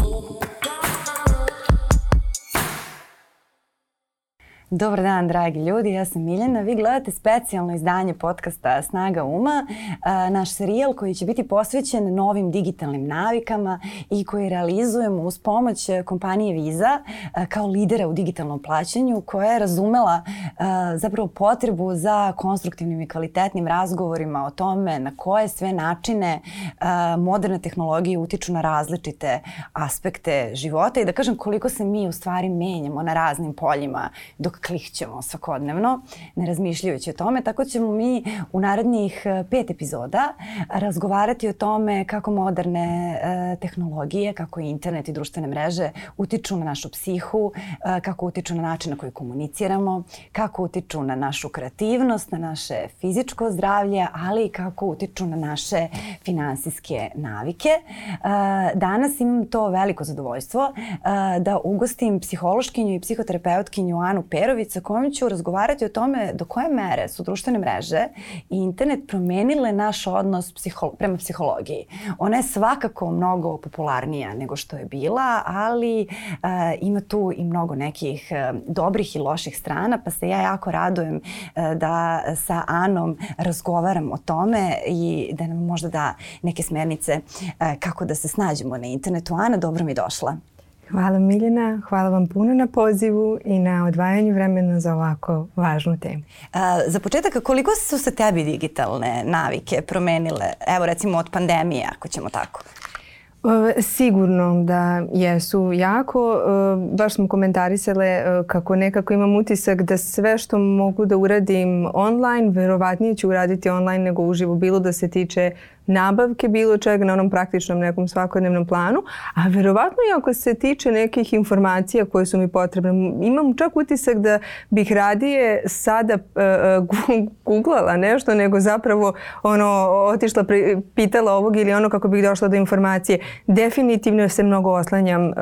Oh. Dobar dan, dragi ljudi. Ja sam Miljana. Vi gledate specijalno izdanje podcasta Snaga uma, naš serijal koji će biti posvećen novim digitalnim navikama i koji realizujemo uz pomoć e, kompanije Visa e, kao lidera u digitalnom plaćanju koja je razumela e, zapravo potrebu za konstruktivnim i kvalitetnim razgovorima o tome na koje sve načine moderne tehnologije utiču na različite aspekte života i da kažem koliko se mi u stvari menjamo na raznim poljima dok klihćemo svakodnevno, ne razmišljajući o tome, tako ćemo mi u narednih e, pet epizoda razgovarati o tome kako moderne e, tehnologije, kako internet i društvene mreže utiču na našu psihu, e, kako utiču na način na koji komuniciramo, kako utiču na našu kreativnost, na naše fizičko zdravlje, ali i kako utiču na naše finansijske navike. E, danas imam to veliko zadovoljstvo e, da ugostim psihološkinju i psihoterapeutkinju Anu Pep Berović sa kojom ću razgovarati o tome do koje mere su društvene mreže i internet promenile naš odnos psiholo prema psihologiji. Ona je svakako mnogo popularnija nego što je bila, ali e, ima tu i mnogo nekih e, dobrih i loših strana, pa se ja jako radujem e, da sa Anom razgovaram o tome i da nam možda da neke smernice e, kako da se snađemo na internetu. Ana, dobro mi došla. Hvala Miljana, hvala vam puno na pozivu i na odvajanju vremena za ovako važnu temu. A, za početak, koliko su se tebi digitalne navike promenile, evo recimo od pandemije, ako ćemo tako? Sigurno da jesu jako. Baš smo komentarisale kako nekako imam utisak da sve što mogu da uradim online, verovatnije ću uraditi online nego uživo, bilo da se tiče nabavke bilo čega na onom praktičnom nekom svakodnevnom planu, a verovatno i ako se tiče nekih informacija koje su mi potrebne, imam čak utisak da bih radije sada uh, e, e, googlala nešto nego zapravo ono otišla pri, pitala ovog ili ono kako bih došla do informacije. Definitivno se mnogo oslanjam, uh,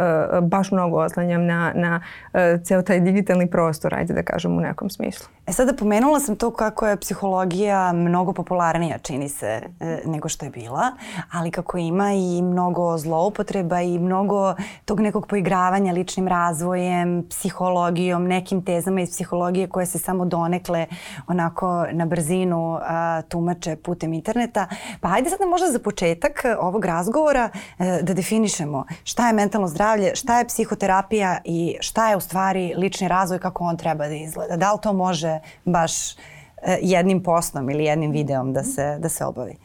baš mnogo oslanjam na, na uh, ceo taj digitalni prostor, ajde da kažem u nekom smislu. E sada pomenula sam to kako je psihologija mnogo popularnija, čini se, e, nego što je bila, ali kako ima i mnogo zloupotreba i mnogo tog nekog poigravanja ličnim razvojem, psihologijom, nekim tezama iz psihologije koje se samo donekle onako na brzinu a, tumače putem interneta. Pa ajde sad da možda za početak ovog razgovora e, da definišemo šta je mentalno zdravlje, šta je psihoterapija i šta je u stvari lični razvoj, kako on treba da izgleda. Da li to može baš e, jednim poslom ili jednim videom da se, da se obavi?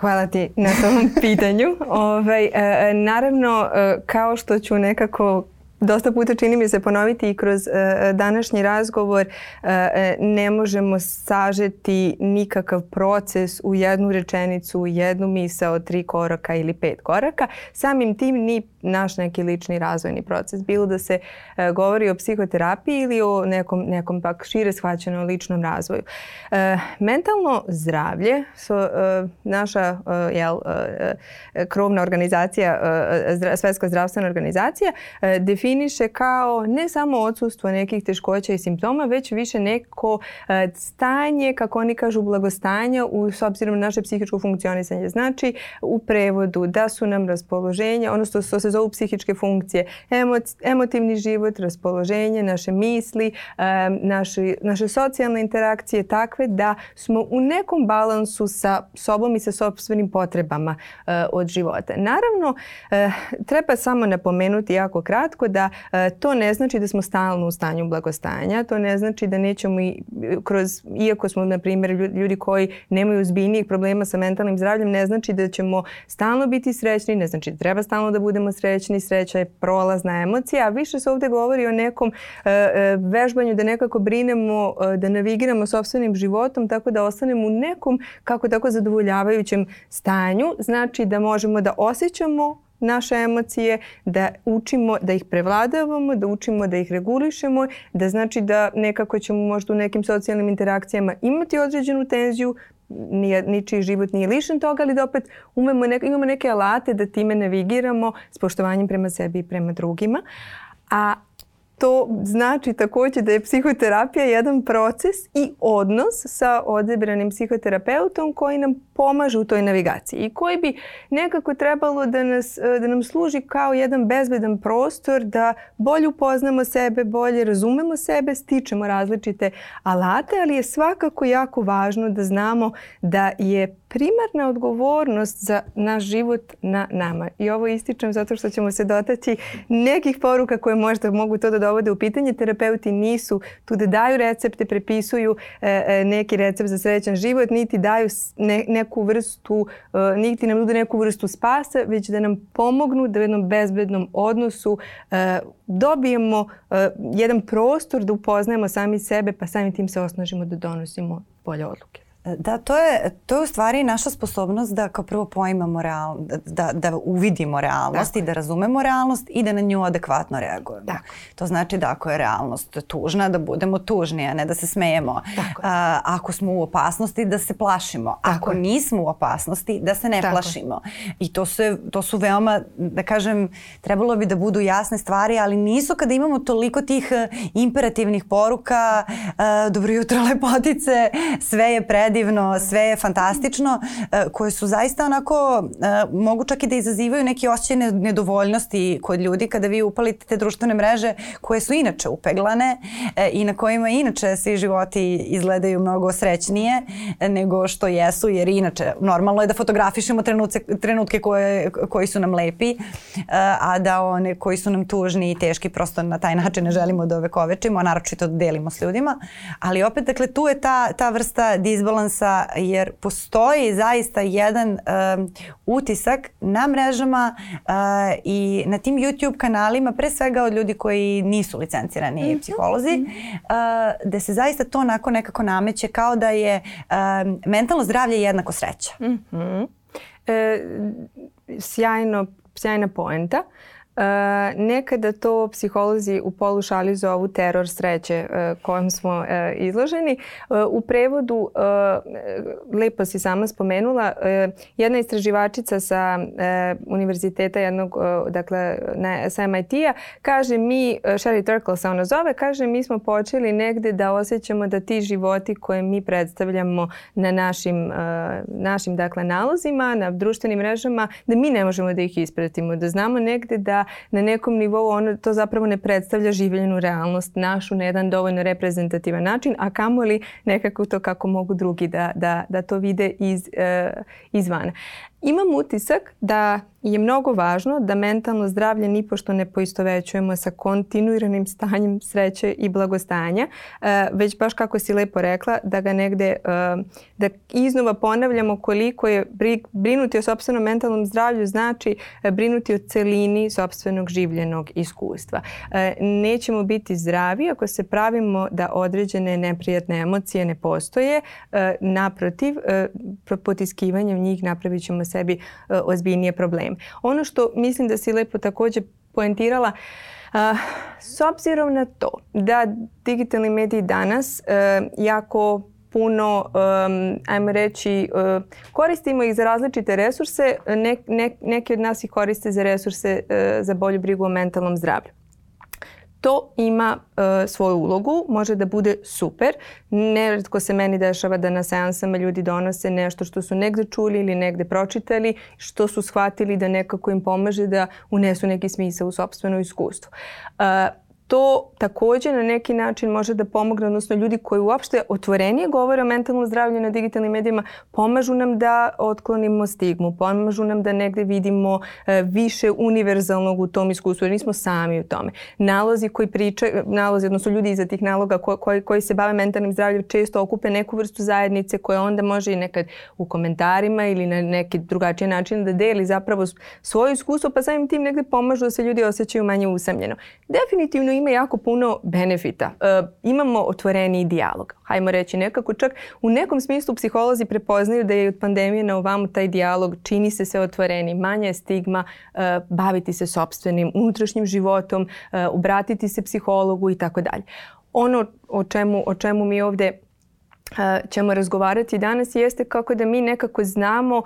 Hvala ti na tom pitanju. Ove, ovaj, e, naravno, e, kao što ću nekako dosta puta čini mi se ponoviti i kroz e, današnji razgovor e, e ne možemo sažeti nikakav proces u jednu rečenicu, u jednu misa od tri koraka ili pet koraka. Samim tim ni naš neki lični razvojni proces. Bilo da se e, govori o psihoterapiji ili o nekom, nekom pak šire shvaćenom ličnom razvoju. E, mentalno zdravlje, so, e, naša e, jel, e, e, e krovna organizacija, e, zdra, Svetska zdravstvena organizacija, e, definicija definiše kao ne samo odsustvo nekih teškoća i simptoma, već više neko e, stanje, kako oni kažu, blagostanja u, s obzirom na naše psihičko funkcionisanje. Znači, u prevodu da su nam raspoloženja, ono što, što se zovu psihičke funkcije, emoci, emotivni život, raspoloženje, naše misli, e, naše, naše socijalne interakcije takve da smo u nekom balansu sa sobom i sa sobstvenim potrebama e, od života. Naravno, treba samo napomenuti jako kratko da da e, to ne znači da smo stalno u stanju blagostanja, to ne znači da nećemo i e, kroz, iako smo na primjer ljudi koji nemaju zbiljnijih problema sa mentalnim zdravljem, ne znači da ćemo stalno biti srećni, ne znači da treba stalno da budemo srećni, sreća je prolazna emocija, a više se ovde govori o nekom e, vežbanju da nekako brinemo, da navigiramo sobstvenim životom tako da ostanemo u nekom kako tako zadovoljavajućem stanju, znači da možemo da osjećamo naše emocije, da učimo, da ih prevladavamo, da učimo da ih regulišemo, da znači da nekako ćemo možda u nekim socijalnim interakcijama imati određenu tenziju, nije, ničiji život nije lišen toga, ali da opet umemo ne, imamo neke alate da time navigiramo s poštovanjem prema sebi i prema drugima. A to znači takođe da je psihoterapija jedan proces i odnos sa odebranim psihoterapeutom koji nam pomaže u toj navigaciji i koji bi nekako trebalo da, nas, e, da nam služi kao jedan bezbedan prostor da bolje upoznamo sebe, bolje razumemo sebe, stičemo različite alate, ali je svakako jako važno da znamo da je primarna odgovornost za naš život na nama. I ovo ističem zato što ćemo se dotaći nekih poruka koje možda mogu to da dovode u pitanje. Terapeuti nisu tu da daju recepte, prepisuju e, e, neki recept za srećan život, niti daju neku vrstu, e, niti nam nude neku vrstu spasa, već da nam pomognu da u jednom bezbednom odnosu dobijemo jedan prostor da upoznajemo sami sebe, pa samim tim se osnažimo da donosimo bolje odluke. Da, to je, to je u stvari naša sposobnost da kao prvo poimamo real, da, da, da uvidimo realnost dakle. i da razumemo realnost i da na nju adekvatno reagujemo. Dakle. To znači da ako je realnost tužna, da budemo tužni, a ne da se smejemo. Dakle. A, ako smo u opasnosti, da se plašimo. Dakle. Ako nismo u opasnosti, da se ne dakle. plašimo. I to su, to su veoma, da kažem, trebalo bi da budu jasne stvari, ali nisu kada imamo toliko tih eh, imperativnih poruka, a, eh, dobro jutro lepotice, sve je pred predivno, sve je fantastično, e, koje su zaista onako, e, mogu čak i da izazivaju neke osjećaj nedovoljnosti kod ljudi kada vi upalite te društvene mreže koje su inače upeglane e, i na kojima inače svi životi izgledaju mnogo srećnije nego što jesu, jer inače normalno je da fotografišemo trenuce, trenutke koje, koji su nam lepi, a da one koji su nam tužni i teški prosto na taj način ne želimo da ovekovečimo, a naročito da delimo s ljudima. Ali opet, dakle, tu je ta, ta vrsta disbalansa rebalansa jer postoji zaista jedan um, utisak na mrežama uh, i na tim YouTube kanalima, pre svega od ljudi koji nisu licencirani mm -hmm. psiholozi, uh, da se zaista to onako nekako nameće kao da je um, mentalno zdravlje jednako sreća. Mm -hmm. e, sjajno, sjajna poenta. Uh, E, nekada to psiholozi u polu šali zovu teror sreće e, kojem smo e, izloženi. E, u prevodu, e, lepo si sama spomenula, e, jedna istraživačica sa e, univerziteta jednog, e, dakle, na, sa MIT-a, kaže mi, e, Sherry Turkle se ona zove, kaže mi smo počeli negde da osjećamo da ti životi koje mi predstavljamo na našim, e, našim dakle, nalozima, na društvenim mrežama, da mi ne možemo da ih ispratimo, da znamo negde da na nekom nivou ono to zapravo ne predstavlja življenu realnost našu na jedan dovoljno reprezentativan način, a li nekako to kako mogu drugi da, da, da to vide iz, eh, izvana. Imam utisak da je mnogo važno da mentalno zdravlje nipošto ne poistovećujemo sa kontinuiranim stanjem sreće i blagostanja, e, već baš kako si lepo rekla, da ga negde, e, da iznova ponavljamo koliko je brinuti o sobstvenom mentalnom zdravlju znači e, brinuti o celini sobstvenog življenog iskustva. Nećemo biti zdravi ako se pravimo da određene neprijatne emocije ne postoje, naprotiv, potiskivanjem njih napravit ćemo sebi e, ozbiljnije probleme. Ono što mislim da si lepo takođe poentirala, e, s obzirom na to da digitalni mediji danas e, jako puno, um, ajmo reći, koristimo ih za različite resurse, ne, ne, neki od nas ih koriste za resurse za bolju brigu o mentalnom zdravlju to ima e, svoju ulogu, može da bude super. Neretko se meni dešava da na seansama ljudi donose nešto što su negde čuli ili negde pročitali, što su shvatili da nekako im pomaže da unesu neki smisao u sobstveno iskustvo. E, to takođe na neki način može da pomogne, odnosno ljudi koji uopšte otvorenije govore o mentalnom zdravlju na digitalnim medijima, pomažu nam da otklonimo stigmu, pomažu nam da negde vidimo e, više univerzalnog u tom iskustvu, jer nismo sami u tome. Nalozi koji pričaju, nalozi, odnosno ljudi iza tih naloga koji, koji se bave mentalnim zdravljem često okupe neku vrstu zajednice koja onda može i nekad u komentarima ili na neki drugačiji način da deli zapravo svoje iskustvo, pa samim tim negde pomažu da se ljudi osjećaju manje usamljeno. Definitivno ima jako puno benefita. E, imamo otvoreni dijalog. Hajmo reći nekako čak u nekom smislu psiholozi prepoznaju da je od pandemije na ovamo taj dijalog čini se sve otvoreni, manja je stigma e, baviti se sopstvenim unutrašnjim životom, e, obratiti se psihologu i tako dalje. Ono o čemu, o čemu mi ovde ćemo razgovarati danas jeste kako da mi nekako znamo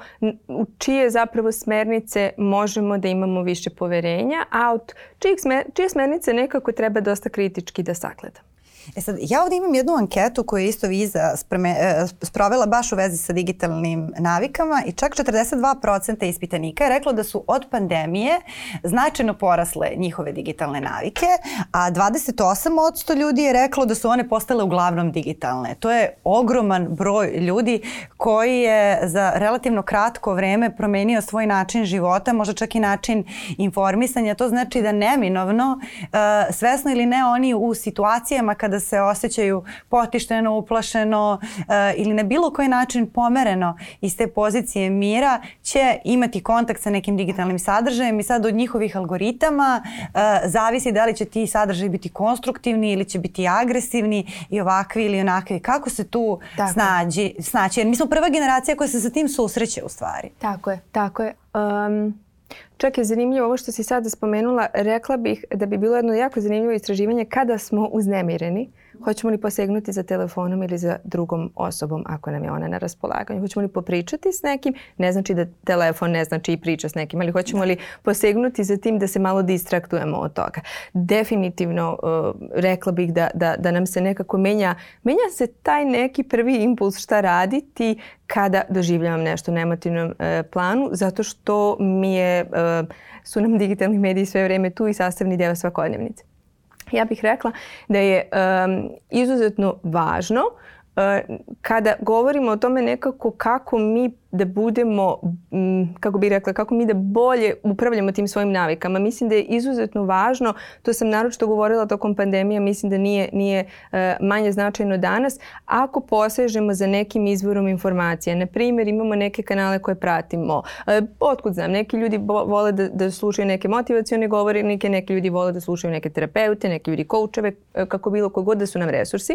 u čije zapravo smernice možemo da imamo više poverenja, a od čijih smer, čije smernice nekako treba dosta kritički da sagledamo. E sad, ja ovde imam jednu anketu koju je isto Viza spreme, e, sprovela baš u vezi sa digitalnim navikama i čak 42% ispitanika je reklo da su od pandemije značajno porasle njihove digitalne navike, a 28% ljudi je reklo da su one postale uglavnom digitalne. To je ogroman broj ljudi koji je za relativno kratko vreme promenio svoj način života, možda čak i način informisanja. To znači da neminovno, e, svesno ili ne, oni u situacijama kada kada se osjećaju potišteno, uplašeno eh, ili na bilo koji način pomereno iz te pozicije mira će imati kontakt sa nekim digitalnim sadržajem i sad od njihovih algoritama eh, zavisi da li će ti sadržaj biti konstruktivni ili će biti agresivni i ovakvi ili onakvi. Kako se tu tako. snađi, snaći? Jer mi smo prva generacija koja se sa tim susreće u stvari. Tako je, tako je. Um, Čak je zanimljivo ovo što si sada spomenula. Rekla bih da bi bilo jedno jako zanimljivo istraživanje kada smo uznemireni. Uh, Mhm. Hoćemo li posegnuti za telefonom ili za drugom osobom ako nam je ona na raspolaganju? Hoćemo li popričati s nekim? Ne znači da telefon ne znači i priča s nekim, ali hoćemo li posegnuti za tim da se malo distraktujemo od toga? Definitivno uh, rekla bih da, da, da nam se nekako menja, menja se taj neki prvi impuls šta raditi kada doživljavam nešto na emotivnom e, planu, zato što mi je, e, su nam digitalni mediji sve vreme tu i sastavni deo svakodnevnice ja bih rekla da je um, izuzetno važno uh, kada govorimo o tome nekako kako mi da budemo, kako bih rekla, kako mi da bolje upravljamo tim svojim navikama. Mislim da je izuzetno važno, to sam naročito govorila tokom pandemije, mislim da nije, nije e, manje značajno danas, ako posežemo za nekim izvorom informacija. Na primjer, imamo neke kanale koje pratimo. E, otkud znam, neki ljudi vole da, da slušaju neke motivacione govornike, neki ljudi vole da slušaju neke terapeute, neki ljudi koučeve, e, kako bilo koji da su nam resursi.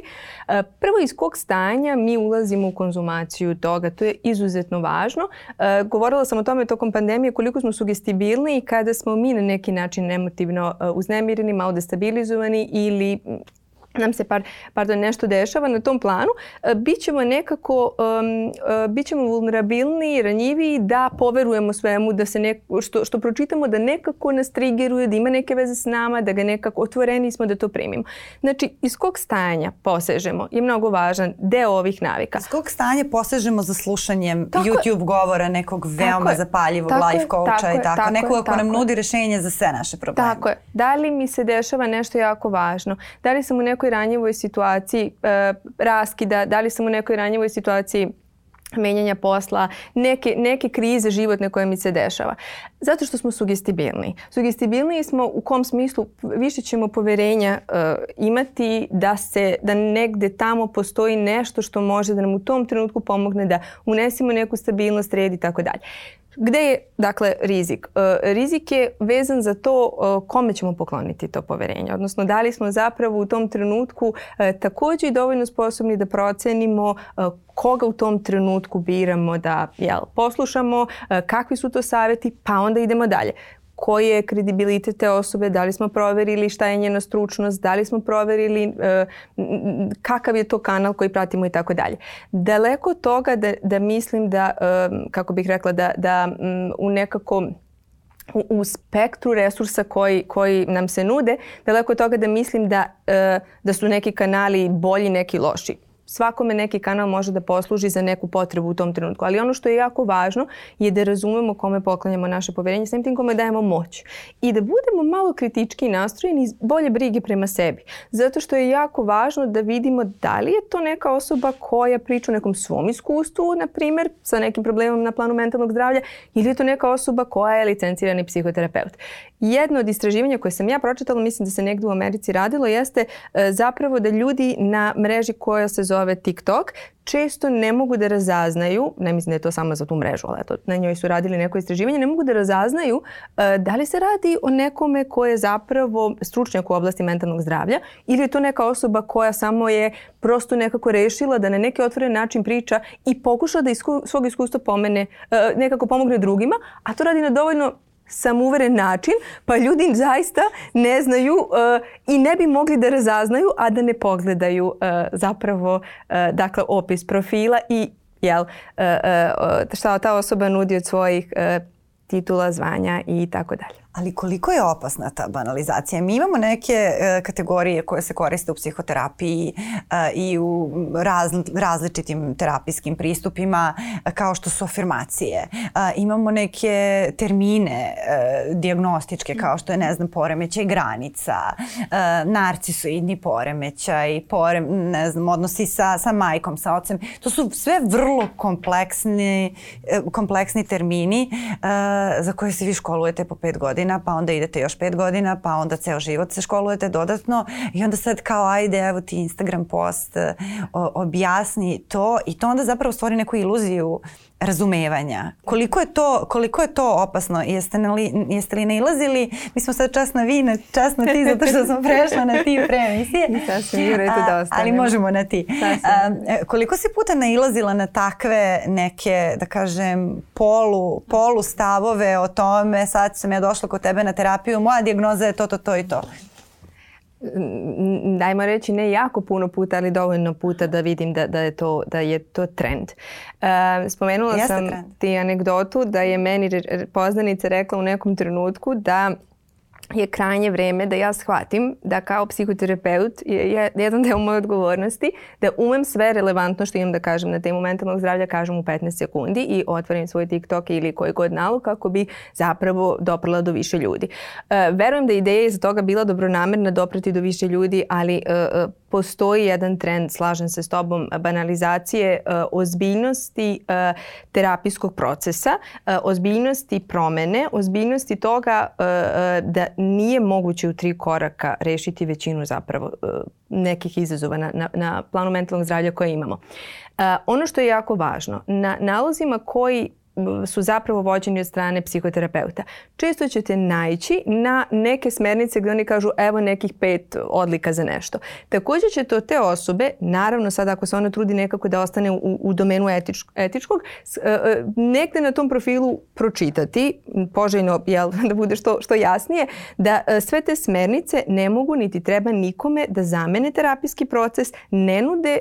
Prvo, iz kog stanja mi ulazimo u konzumaciju toga? To je izuzetno važno važno. E, govorila sam o tome tokom pandemije koliko smo sugestibilni i kada smo mi na neki način emotivno e, uznemireni, malo destabilizovani ili nam se par, pardon, nešto dešava na tom planu, e, bit ćemo nekako, um, bit ćemo vulnerabilni, ranjivi da poverujemo svemu, da se ne, što, što pročitamo, da nekako nas trigeruje, da ima neke veze s nama, da ga nekako otvoreni smo da to primimo. Znači, iz kog stajanja posežemo je mnogo važan deo ovih navika. Iz kog stanja posežemo za slušanjem tako, YouTube govora nekog veoma tako, zapaljivog tako, life coacha tako, i tako, tako nekoga ko nam nudi rešenje za sve naše probleme. Tako je. Da li mi se dešava nešto jako važno? Da li sam u nekom nekoj ranjivoj situaciji e, raskida, da li sam u nekoj ranjivoj situaciji menjanja posla, neke, neke krize životne koje mi se dešava. Zato što smo sugestibilni. Sugestibilni smo u kom smislu više ćemo poverenja e, imati da se da negde tamo postoji nešto što može da nam u tom trenutku pomogne da unesemo neku stabilnost, red i tako dalje. Gde je, dakle, rizik? E, rizik je vezan za to e, kome ćemo pokloniti to poverenje. Odnosno, da li smo zapravo u tom trenutku e, takođe i dovoljno sposobni da procenimo koga u tom trenutku biramo da jel, poslušamo, kakvi su to saveti, pa onda idemo dalje koji je kredibilitet te osobe, da li smo proverili šta je njena stručnost, da li smo proverili e, kakav je to kanal koji pratimo i tako dalje. Daleko toga da, da mislim da, e, kako bih rekla, da, da m, u nekako u, u spektru resursa koji, koji nam se nude, daleko od toga da mislim da, e, da su neki kanali bolji, neki loši svakome neki kanal može da posluži za neku potrebu u tom trenutku. Ali ono što je jako važno je da razumemo kome poklanjamo naše poverenje, samim tim kome dajemo moć. I da budemo malo kritički nastrojeni i bolje brige prema sebi. Zato što je jako važno da vidimo da li je to neka osoba koja priča o nekom svom iskustvu, na primer, sa nekim problemom na planu mentalnog zdravlja, ili je to neka osoba koja je licencirani psihoterapeut. Jedno od istraživanja koje sam ja pročitala, mislim da se negde u Americi radilo, jeste e, zapravo da ljudi na mreži koja se zove zove TikTok, često ne mogu da razaznaju, ne mislim da je to samo za tu mrežu, ali eto, na njoj su radili neko istraživanje, ne mogu da razaznaju uh, da li se radi o nekome ko je zapravo stručnjak u oblasti mentalnog zdravlja ili je to neka osoba koja samo je prosto nekako rešila da na neki otvoren način priča i pokuša da iz isku, svog iskustva pomene, uh, nekako pomogne drugima, a to radi na dovoljno samouveren način, pa ljudi zaista ne znaju uh, i ne bi mogli da razaznaju, a da ne pogledaju uh, zapravo uh, dakle, opis profila i jel, šta ta osoba nudi od svojih titula, zvanja i tako dalje. Ali koliko je opasna ta banalizacija? Mi imamo neke e, kategorije koje se koriste u psihoterapiji e, i u raz, različitim terapijskim pristupima e, kao što su afirmacije. E, imamo neke termine e, diagnostičke kao što je, ne znam, poremećaj granica, e, narcisoidni poremećaj, pore, ne znam, odnosi sa, sa majkom, sa ocem. To su sve vrlo kompleksni, e, kompleksni termini e, za koje se vi školujete po pet godina godina, pa onda idete još 5 godina, pa onda ceo život se školujete dodatno i onda sad kao ajde, evo ti Instagram post, e, objasni to i to onda zapravo stvori neku iluziju razumevanja. Koliko je to, koliko je to opasno? Jeste, li, jeste li nailazili? Mi smo sad čas na vi, na čas na ti, zato što smo prešla na ti pre emisije. I sad se da ostanemo. Ali možemo na ti. A, koliko si puta nailazila na takve neke, da kažem, polu, polu stavove o tome, sad sam ja došla kod tebe na terapiju, moja dijagnoza je to, to, to i to dajmo reći ne jako puno puta, ali dovoljno puta da vidim da, da, je, to, da je to trend. E, spomenula Jeste sam trend. ti anegdotu da je meni poznanica rekla u nekom trenutku da je krajnje vreme da ja shvatim da kao psihoterapeut je jedan deo moje odgovornosti da umem sve relevantno što imam da kažem na temu mentalnog zdravlja kažem u 15 sekundi i otvorim svoj TikTok ili koji god nalog kako bi zapravo doprla do više ljudi. E, verujem da ideja iza toga bila dobronamerna doprati do više ljudi, ali e, e postoji jedan trend, slažem se s tobom, banalizacije e, ozbiljnosti e, terapijskog procesa, e, ozbiljnosti promene, ozbiljnosti toga da nije moguće u tri koraka rešiti većinu zapravo nekih izazova na, na, na planu mentalnog zdravlja koje imamo. Ono što je jako važno, na nalozima koji su zapravo vođeni od strane psihoterapeuta. Često ćete naći na neke smernice gdje oni kažu evo nekih pet odlika za nešto. Takođe će od te osobe, naravno sad ako se ona trudi nekako da ostane u, u domenu etič, etičkog, e, e, negde na tom profilu pročitati, poželjno jel, da bude što, što jasnije, da e, sve te smernice ne mogu niti treba nikome da zamene terapijski proces, ne nude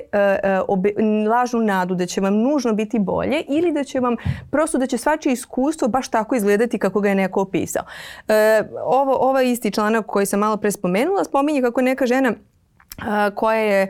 lažnu nadu da će vam nužno biti bolje ili da će vam prosto prosto da će svačije iskustvo baš tako izgledati kako ga je neko opisao. E, ovo, ovaj isti članak koji sam malo pre spomenula spominje kako neka žena koja je,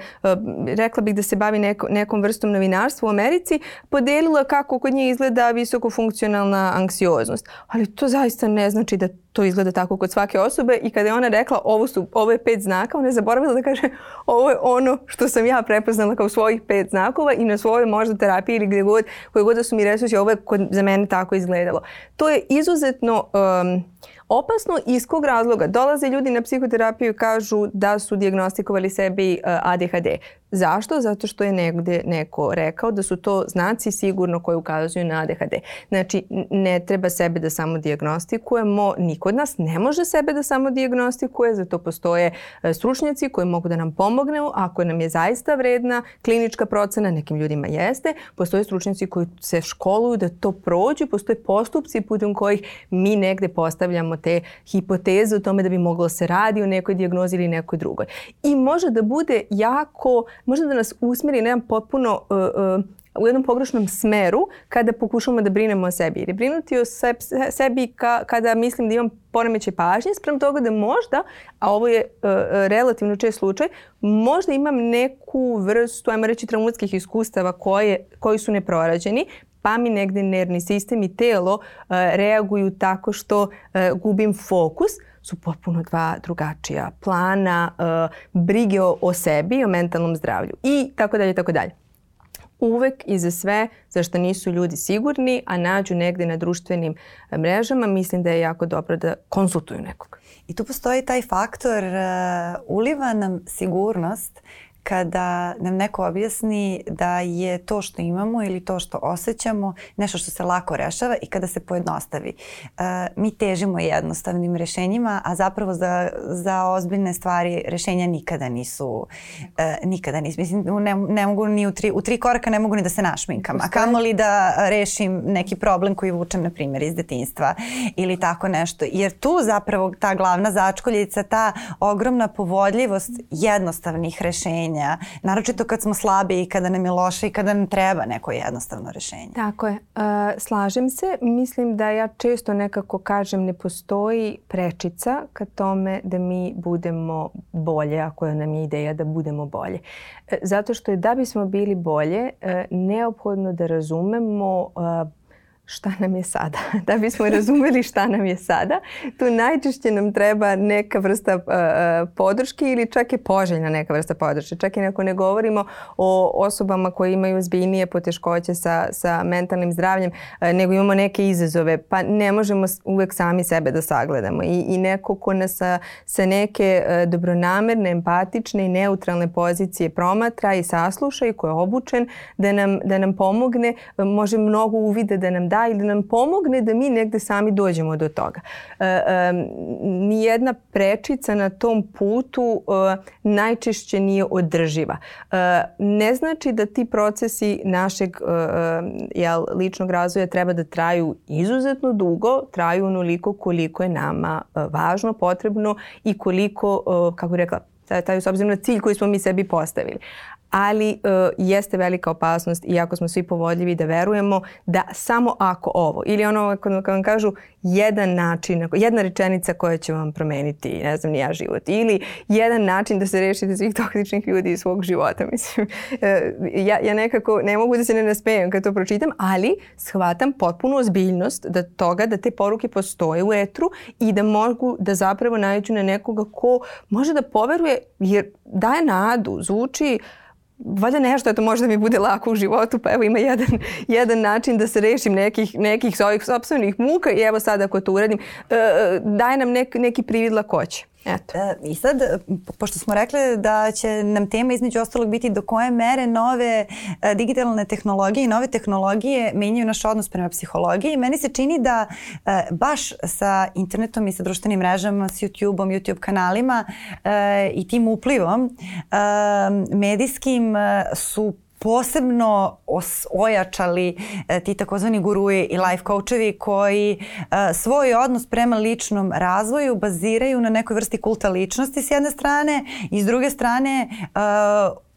rekla bih da se bavi neko, nekom vrstom novinarstva u Americi, podelila kako kod nje izgleda visokofunkcionalna anksioznost. Ali to zaista ne znači da to izgleda tako kod svake osobe i kada je ona rekla ovo, su, ovo je pet znaka, ona je zaboravila da kaže ovo je ono što sam ja prepoznala kao svojih pet znakova i na svojoj možda terapiji ili gde god, koje god da su mi resursi, ovo je kod, za mene tako izgledalo. To je izuzetno um, opasno iz kog razloga? Dolaze ljudi na psihoterapiju i kažu da su diagnostikovali sebi e, ADHD. Zašto? Zato što je negde neko rekao da su to znaci sigurno koji ukazuju na ADHD. Znači, ne treba sebe da samo diagnostikujemo, niko od nas ne može sebe da samo diagnostikuje, zato postoje e, stručnjaci koji mogu da nam pomognu, ako nam je zaista vredna klinička procena, nekim ljudima jeste, postoje stručnjaci koji se školuju da to prođu, postoje postupci putem kojih mi negde postavljamo te hipoteze o tome da bi moglo da se radi o nekoj diagnozi ili nekoj drugoj. I može da bude jako možda da nas usmeri na jedan potpuno uh, uh, u jednom pogrešnom smeru kada pokušamo da brinemo o sebi. Jer brinuti o sebi ka, kada mislim da imam poremeće pažnje, sprem toga da možda, a ovo je uh, relativno čest slučaj, možda imam neku vrstu, ajmo reći, traumatskih iskustava koje, koji su neprorađeni, pa mi negde nervni sistem i telo uh, reaguju tako što uh, gubim fokus, su potpuno dva drugačija plana, uh, brige o, o sebi, o mentalnom zdravlju i tako dalje, tako dalje. Uvek i za sve za što nisu ljudi sigurni, a nađu negde na društvenim eh, mrežama, mislim da je jako dobro da konsultuju nekoga. I tu postoji taj faktor, uh, uliva nam sigurnost kada nam neko objasni da je to što imamo ili to što osjećamo nešto što se lako rešava i kada se pojednostavi. E, mi težimo jednostavnim rešenjima, a zapravo za, za ozbiljne stvari rešenja nikada nisu. E, nikada nisu. Mislim, ne, ne mogu ni u tri, u tri koraka ne mogu ni da se našminkam. A li da rešim neki problem koji vučem, na primjer, iz detinstva ili tako nešto. Jer tu zapravo ta glavna začkoljica, ta ogromna povodljivost jednostavnih rešenja rešenja, naročito kad smo slabi i kada nam je loše i kada nam treba neko jednostavno rešenje. Tako je. Uh, slažem se. Mislim da ja često nekako kažem ne postoji prečica ka tome da mi budemo bolje, ako je nam je ideja da budemo bolje. E, zato što je da bismo bili bolje, e, neophodno da razumemo šta nam je sada. Da bismo razumeli šta nam je sada, tu najčešće nam treba neka vrsta uh, podrške ili čak je poželjna neka vrsta podrške. Čak i ako ne govorimo o osobama koje imaju zbiljnije poteškoće sa, sa mentalnim zdravljem, uh, nego imamo neke izazove, pa ne možemo uvek sami sebe da sagledamo. I, i neko ko nas sa, sa neke uh, dobronamerne, empatične i neutralne pozicije promatra i sasluša i ko je obučen da nam, da nam pomogne, može mnogo uvide da nam da ili da nam pomogne da mi negde sami dođemo do toga. E, e, nijedna prečica na tom putu e, najčešće nije održiva. E, ne znači da ti procesi našeg e, e jel, ličnog razvoja treba da traju izuzetno dugo, traju onoliko koliko je nama e, važno, potrebno i koliko, e, kako bih rekla, taj, taj s obzirom na cilj koji smo mi sebi postavili ali e, jeste velika opasnost i ako smo svi povodljivi da verujemo da samo ako ovo ili ono kad vam kažu jedan način, jedna rečenica koja će vam promeniti, ne znam, ja život ili jedan način da se rešite svih toksičnih ljudi iz svog života, mislim. E, ja, ja nekako ne mogu da se ne nasmejem kad to pročitam, ali shvatam potpunu ozbiljnost da toga da te poruke postoje u etru i da mogu da zapravo najeću na nekoga ko može da poveruje jer daje nadu, zvuči valjda nešto, eto možda mi bude lako u životu, pa evo ima jedan, jedan način da se rešim nekih, nekih svojih sobstvenih muka i evo sad ako to uradim, e, e daje nam nek, neki privid lakoće. Eto. E, I sad, e, pošto smo rekli da će nam tema između ostalog biti do koje mere nove e, digitalne tehnologije i nove tehnologije menjaju naš odnos prema psihologiji, meni se čini da baš sa internetom i sa društvenim mrežama, s YouTube-om, YouTube kanalima i tim uplivom medijskim su posebno os, ojačali e, ti takozvani guruje i life coachevi koji e, svoj odnos prema ličnom razvoju baziraju na nekoj vrsti kulta ličnosti s jedne strane i s druge strane e,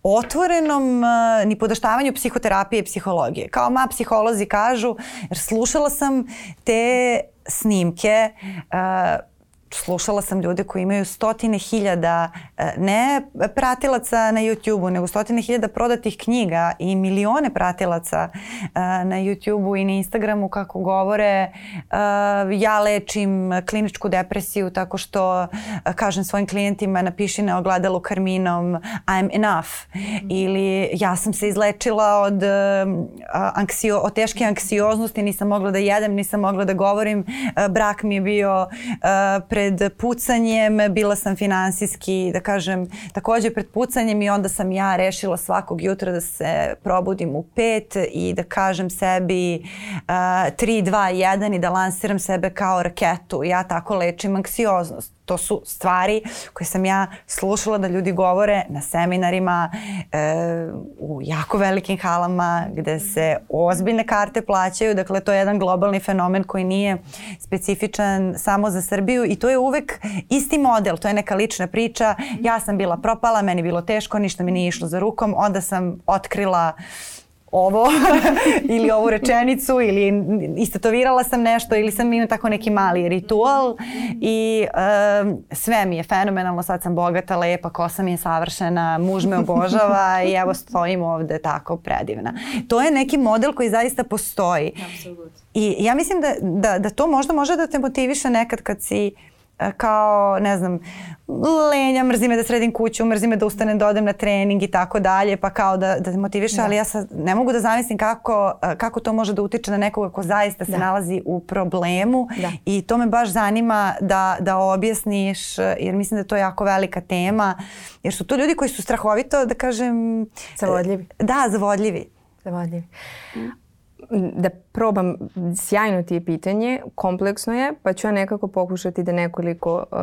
otvorenom uh, e, ni podaštavanju psihoterapije i psihologije. Kao ma psiholozi kažu, jer slušala sam te snimke uh, slušala sam ljude koji imaju stotine hiljada, e, ne pratilaca na YouTube-u, nego stotine hiljada prodatih knjiga i milione pratilaca e, na YouTube-u i na Instagramu kako govore e, ja lečim kliničku depresiju tako što kažem svojim klijentima napiši na ogladalo karminom I'm enough ili ja sam se izlečila od, anksio, od teške anksioznosti, nisam mogla da jedem, nisam mogla da govorim, brak mi je bio pre pred pucanjem, bila sam finansijski, da kažem, takođe pred pucanjem i onda sam ja rešila svakog jutra da se probudim u pet i da kažem sebi uh, 3, 2, 1 i da lansiram sebe kao raketu. Ja tako lečim anksioznost. To su stvari koje sam ja slušala da ljudi govore na seminarima, e, u jako velikim halama gde se ozbiljne karte plaćaju. Dakle, to je jedan globalni fenomen koji nije specifičan samo za Srbiju i to je uvek isti model. To je neka lična priča. Ja sam bila propala, meni bilo teško, ništa mi nije išlo za rukom. Onda sam otkrila uh, ovo ili ovu rečenicu ili istatovirala sam nešto ili sam imao tako neki mali ritual i um, sve mi je fenomenalno, sad sam bogata, lepa, kosa mi je savršena, muž me obožava i evo stojim ovde tako predivna. To je neki model koji zaista postoji. Absolutno. I ja mislim da, da, da to možda može da te motiviše nekad kad si uh, E, kao, ne znam, lenja, mrzi me da sredim kuću, mrzi me da ustanem, da odem na trening i tako dalje, pa kao da, da te motiviše, da. ali ja sad ne mogu da zamislim kako, e, kako to može da utiče na nekoga ko zaista se da. nalazi u problemu da. i to me baš zanima da, da objasniš, e, jer mislim da je to jako velika tema, jer su to ljudi koji su strahovito, da kažem... Zavodljivi. Da, zavodljivi. Zavodljivi da probam, sjajno ti je pitanje, kompleksno je, pa ću ja nekako pokušati da nekoliko uh,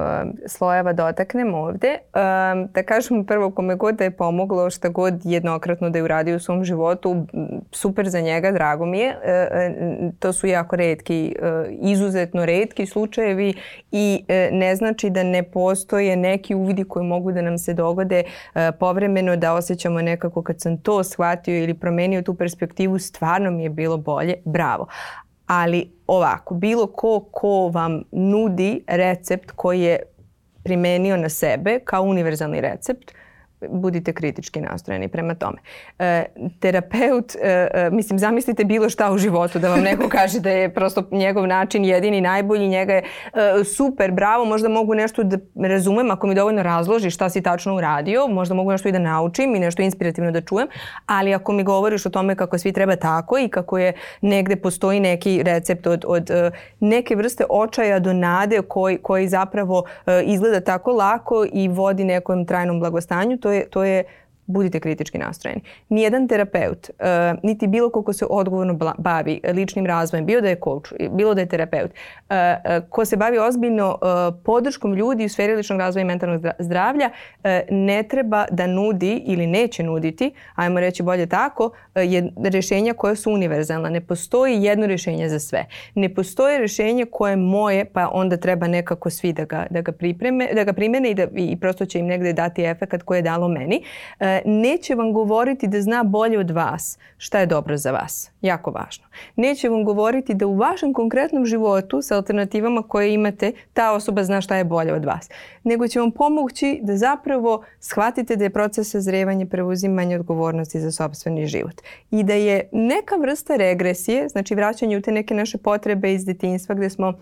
slojeva dotaknem da ovde. Um, da kažem prvo, kome god da je pomoglo, šta god jednokratno da je uradio u svom životu, super za njega, drago mi je. Uh, to su jako redki, uh, izuzetno redki slučajevi i uh, ne znači da ne postoje neki uvidi koji mogu da nam se dogode uh, povremeno, da osjećamo nekako kad sam to shvatio ili promenio tu perspektivu, stvarno mi je bilo bilo bolje, bravo. Ali ovako, bilo ko ko vam nudi recept koji je primenio na sebe kao univerzalni recept, budite kritički nastrojeni prema tome. E, terapeut, e, e, mislim, zamislite bilo šta u životu da vam neko kaže da je prosto njegov način jedini najbolji, njega je e, super, bravo, možda mogu nešto da razumem ako mi dovoljno razloži šta si tačno uradio, možda mogu nešto i da naučim i nešto inspirativno da čujem, ali ako mi govoriš o tome kako svi treba tako i kako je negde postoji neki recept od, od e, neke vrste očaja do nade koji, koji zapravo e, izgleda tako lako i vodi nekom trajnom blagostanju, to to je, to je budite kritički nastrojeni. Nijedan terapeut, e, niti bilo ko ko se odgovorno bavi ličnim razvojem, bio da je coach, bilo da je terapeut, e, e, ko se bavi ozbiljno podrškom ljudi u sferi ličnog razvoja i mentalnog zdravlja, ne treba da nudi ili neće nuditi, ajmo reći bolje tako, je rešenja koja su univerzalna. Ne postoji jedno rešenje za sve. Ne postoji rešenje koje moje, pa onda treba nekako svi da ga, da ga, pripreme, da ga primene i, da, i prosto će im negde dati efekt koje je dalo meni. E, neće vam govoriti da zna bolje od vas šta je dobro za vas. Jako važno. Neće vam govoriti da u vašem konkretnom životu sa alternativama koje imate ta osoba zna šta je bolje od vas. Nego će vam pomoći da zapravo shvatite da je proces sazrevanja preuzimanja odgovornosti za sobstveni život. I da je neka vrsta regresije, znači vraćanje u te neke naše potrebe iz detinjstva gde smo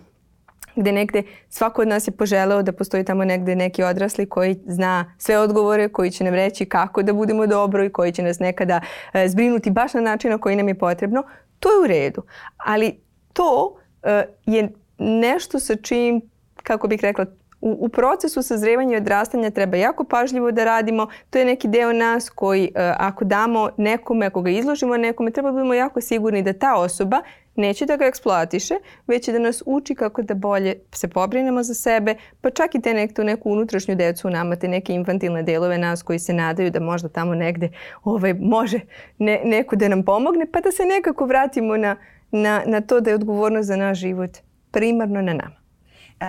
gde negde svako od nas je poželeo da postoji tamo negde neki odrasli koji zna sve odgovore, koji će nam reći kako da budemo dobro i koji će nas nekada e, zbrinuti baš na način na koji nam je potrebno. To je u redu. Ali to e, je nešto sa čim, kako bih rekla, u, u procesu sazrevanja i odrastanja treba jako pažljivo da radimo. To je neki deo nas koji e, ako damo nekome, ako ga izložimo nekome, treba da budemo jako sigurni da ta osoba neće da ga eksploatiše, već će da nas uči kako da bolje se pobrinemo za sebe, pa čak i te nek, tu neku unutrašnju decu u nama, te neke infantilne delove nas koji se nadaju da možda tamo negde ovaj, može ne, neko da nam pomogne, pa da se nekako vratimo na, na, na to da je odgovornost za naš život primarno na nama. Uh,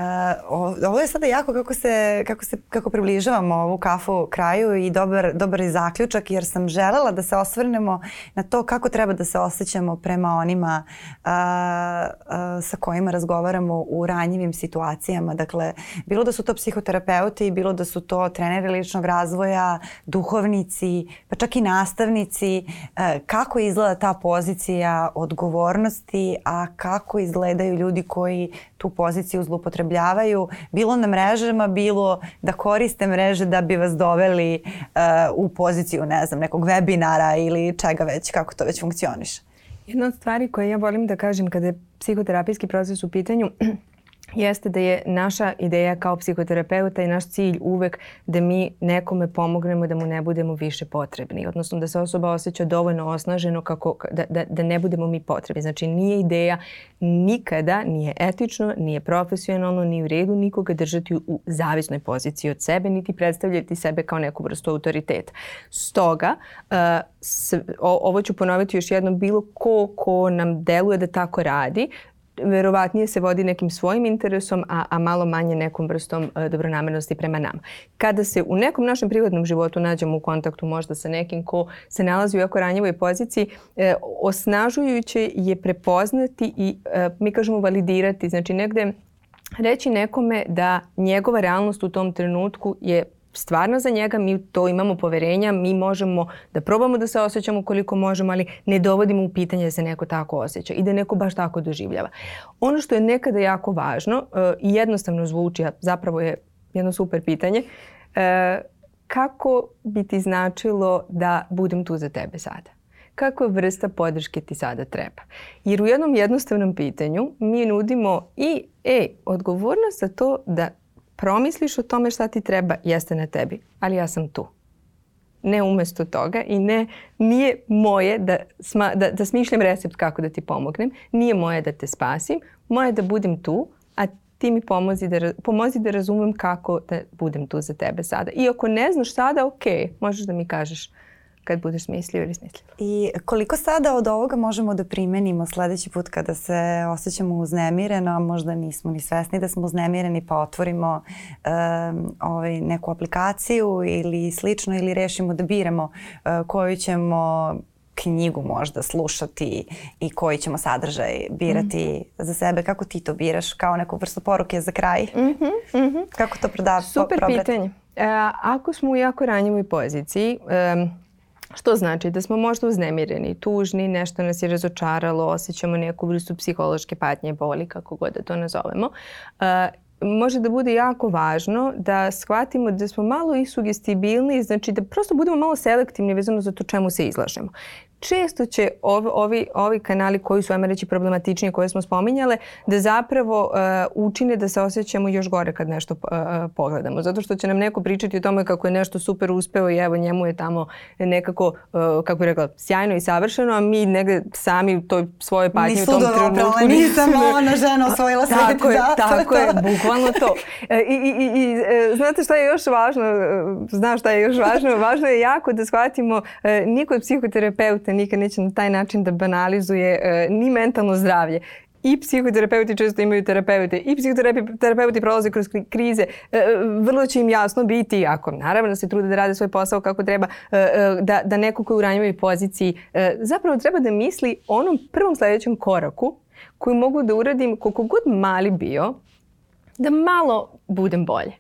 ovo je sada jako kako se, kako se kako približavamo ovu kafu kraju i dobar, dobar je zaključak jer sam želela da se osvrnemo na to kako treba da se osjećamo prema onima uh, uh, sa kojima razgovaramo u ranjivim situacijama. Dakle, bilo da su to psihoterapeuti, bilo da su to treneri ličnog razvoja, duhovnici, pa čak i nastavnici. kako izgleda ta pozicija odgovornosti, a kako izgledaju ljudi koji tu poziciju zloupotrebljavaju upotrebljavaju bilo na mrežama, bilo da koriste mreže da bi vas doveli uh, u poziciju, ne znam, nekog webinara ili čega već, kako to već funkcioniše. Jedna od stvari koje ja volim da kažem kada je psihoterapijski proces u pitanju jeste da je naša ideja kao psihoterapeuta i naš cilj uvek da mi nekome pomognemo da mu ne budemo više potrebni, odnosno da se osoba osjeća dovoljno osnaženo kako, da, da, da ne budemo mi potrebni. Znači nije ideja nikada, nije etično, nije profesionalno, ni u redu nikoga držati u zavisnoj poziciji od sebe, niti predstavljati sebe kao neku vrstu autoriteta. Stoga, uh, s, o, ovo ću ponoviti još jednom, bilo ko ko nam deluje da tako radi, verovatnije se vodi nekim svojim interesom, a, a malo manje nekom vrstom e, dobronamernosti prema nama. Kada se u nekom našem privatnom životu nađemo u kontaktu možda sa nekim ko se nalazi u jako ranjivoj poziciji, e, osnažujuće je prepoznati i e, mi kažemo validirati. Znači negde reći nekome da njegova realnost u tom trenutku je stvarno za njega, mi to imamo poverenja, mi možemo da probamo da se osjećamo koliko možemo, ali ne dovodimo u pitanje da se neko tako osjeća i da neko baš tako doživljava. Ono što je nekada jako važno eh, i jednostavno zvuči, a zapravo je jedno super pitanje, eh, kako bi ti značilo da budem tu za tebe sada? Kako vrsta podrške ti sada treba. Jer u jednom jednostavnom pitanju mi nudimo i e, odgovornost za to da promisliš o tome šta ti treba, jeste na tebi, ali ja sam tu. Ne umesto toga i ne, nije moje da, sma, da, da smišljam recept kako da ti pomognem, nije moje da te spasim, moje da budem tu, a ti mi pomozi da, pomozi da razumem kako da budem tu za tebe sada. I ako ne znaš sada, ok, možeš da mi kažeš kad budeš mislio ili smislio. I koliko sada od ovoga možemo da primenimo sledeći put kada se osjećamo uznemireno, a možda nismo ni svesni da smo uznemireni pa otvorimo um, ovaj, neku aplikaciju ili slično ili rešimo da biramo uh, koju ćemo knjigu možda slušati i koji ćemo sadržaj birati mm -hmm. za sebe. Kako ti to biraš kao neku vrstu poruke za kraj? Mm -hmm, mm -hmm. Kako to prodav, Super probrat? pitanje. E, ako smo u jako ranjivoj poziciji, e, Što znači da smo možda uznemireni, tužni, nešto nas je razočaralo, osjećamo neku vrstu psihološke patnje, boli, kako god da to nazovemo. Uh, može da bude jako važno da shvatimo da smo malo i sugestibilni, znači da prosto budemo malo selektivni vezano za to čemu se izlažemo često će ovi, ovi, ovi kanali koji su, ajmo reći, problematičnije, koje smo spominjale, da zapravo uh, učine da se osjećamo još gore kad nešto uh, pogledamo. Zato što će nam neko pričati o tome kako je nešto super uspeo i evo njemu je tamo nekako, uh, kako bih rekla, sjajno i savršeno, a mi negde sami u toj svojoj patnji u tom trenutku... Nisu Ni nisam ona žena osvojila sve. Da, tako je, da, tako je, bukvalno to. I, i, i, i znate šta je još važno? Znaš šta je još važno? Važno je jako da shvatimo, niko je psihoterapeut zaista nikad neće na taj način da banalizuje e, ni mentalno zdravlje i psihoterapeuti često imaju terapeute i psihoterapeuti prolaze kroz krize. E, e, vrlo će im jasno biti, ako naravno se trude da rade svoj posao kako treba, e, da, da neko ko u ranjivoj poziciji zapravo treba da misli onom prvom sledećem koraku koji mogu da uradim koliko god mali bio, da malo budem bolje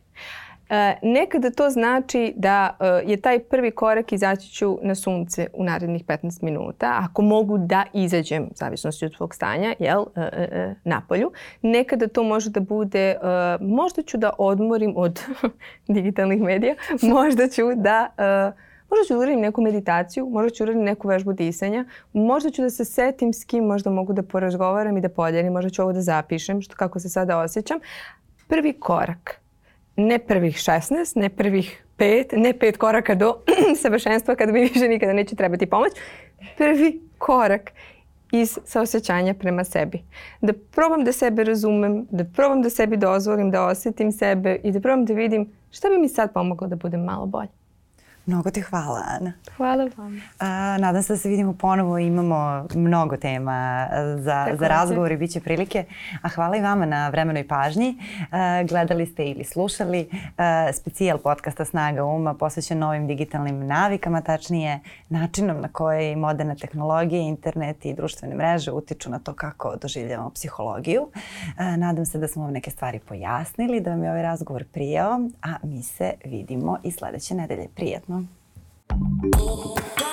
E, nekada to znači da e, je taj prvi korak izaći ću na sunce u narednih 15 minuta, ako mogu da izađem, zavisnosti od svog stanja, jel, e, napolju. Nekada to može da bude, možda ću da odmorim od digitalnih medija, možda ću da... Možda ću da uraditi neku meditaciju, možda ću da uraditi neku vežbu disanja, možda ću da se setim s kim možda mogu da porazgovaram i da podelim, možda ću ovo da zapišem, što kako se sada osjećam. Prvi korak ne prvih 16, ne prvih 5, ne pet koraka do savršenstva kada mi više nikada neće trebati pomoć, prvi korak iz saosećanja prema sebi. Da probam da sebe razumem, da probam da sebi dozvolim, da osetim sebe i da probam da vidim šta bi mi sad pomoglo da budem malo bolje. Mnogo te hvala, Ana. Hvala vam. A, nadam se da se vidimo ponovo. Imamo mnogo tema za, Tako za razgovor i bit će prilike. A hvala i vama na vremenoj pažnji. A, gledali ste ili slušali a, specijal podcasta Snaga uma posvećen novim digitalnim navikama, tačnije načinom na koje moderna tehnologija, internet i društvene mreže utiču na to kako doživljamo psihologiju. A, nadam se da smo vam neke stvari pojasnili, da vam je ovaj razgovor prijao, a mi se vidimo i sledeće nedelje. Prijetno! Oh.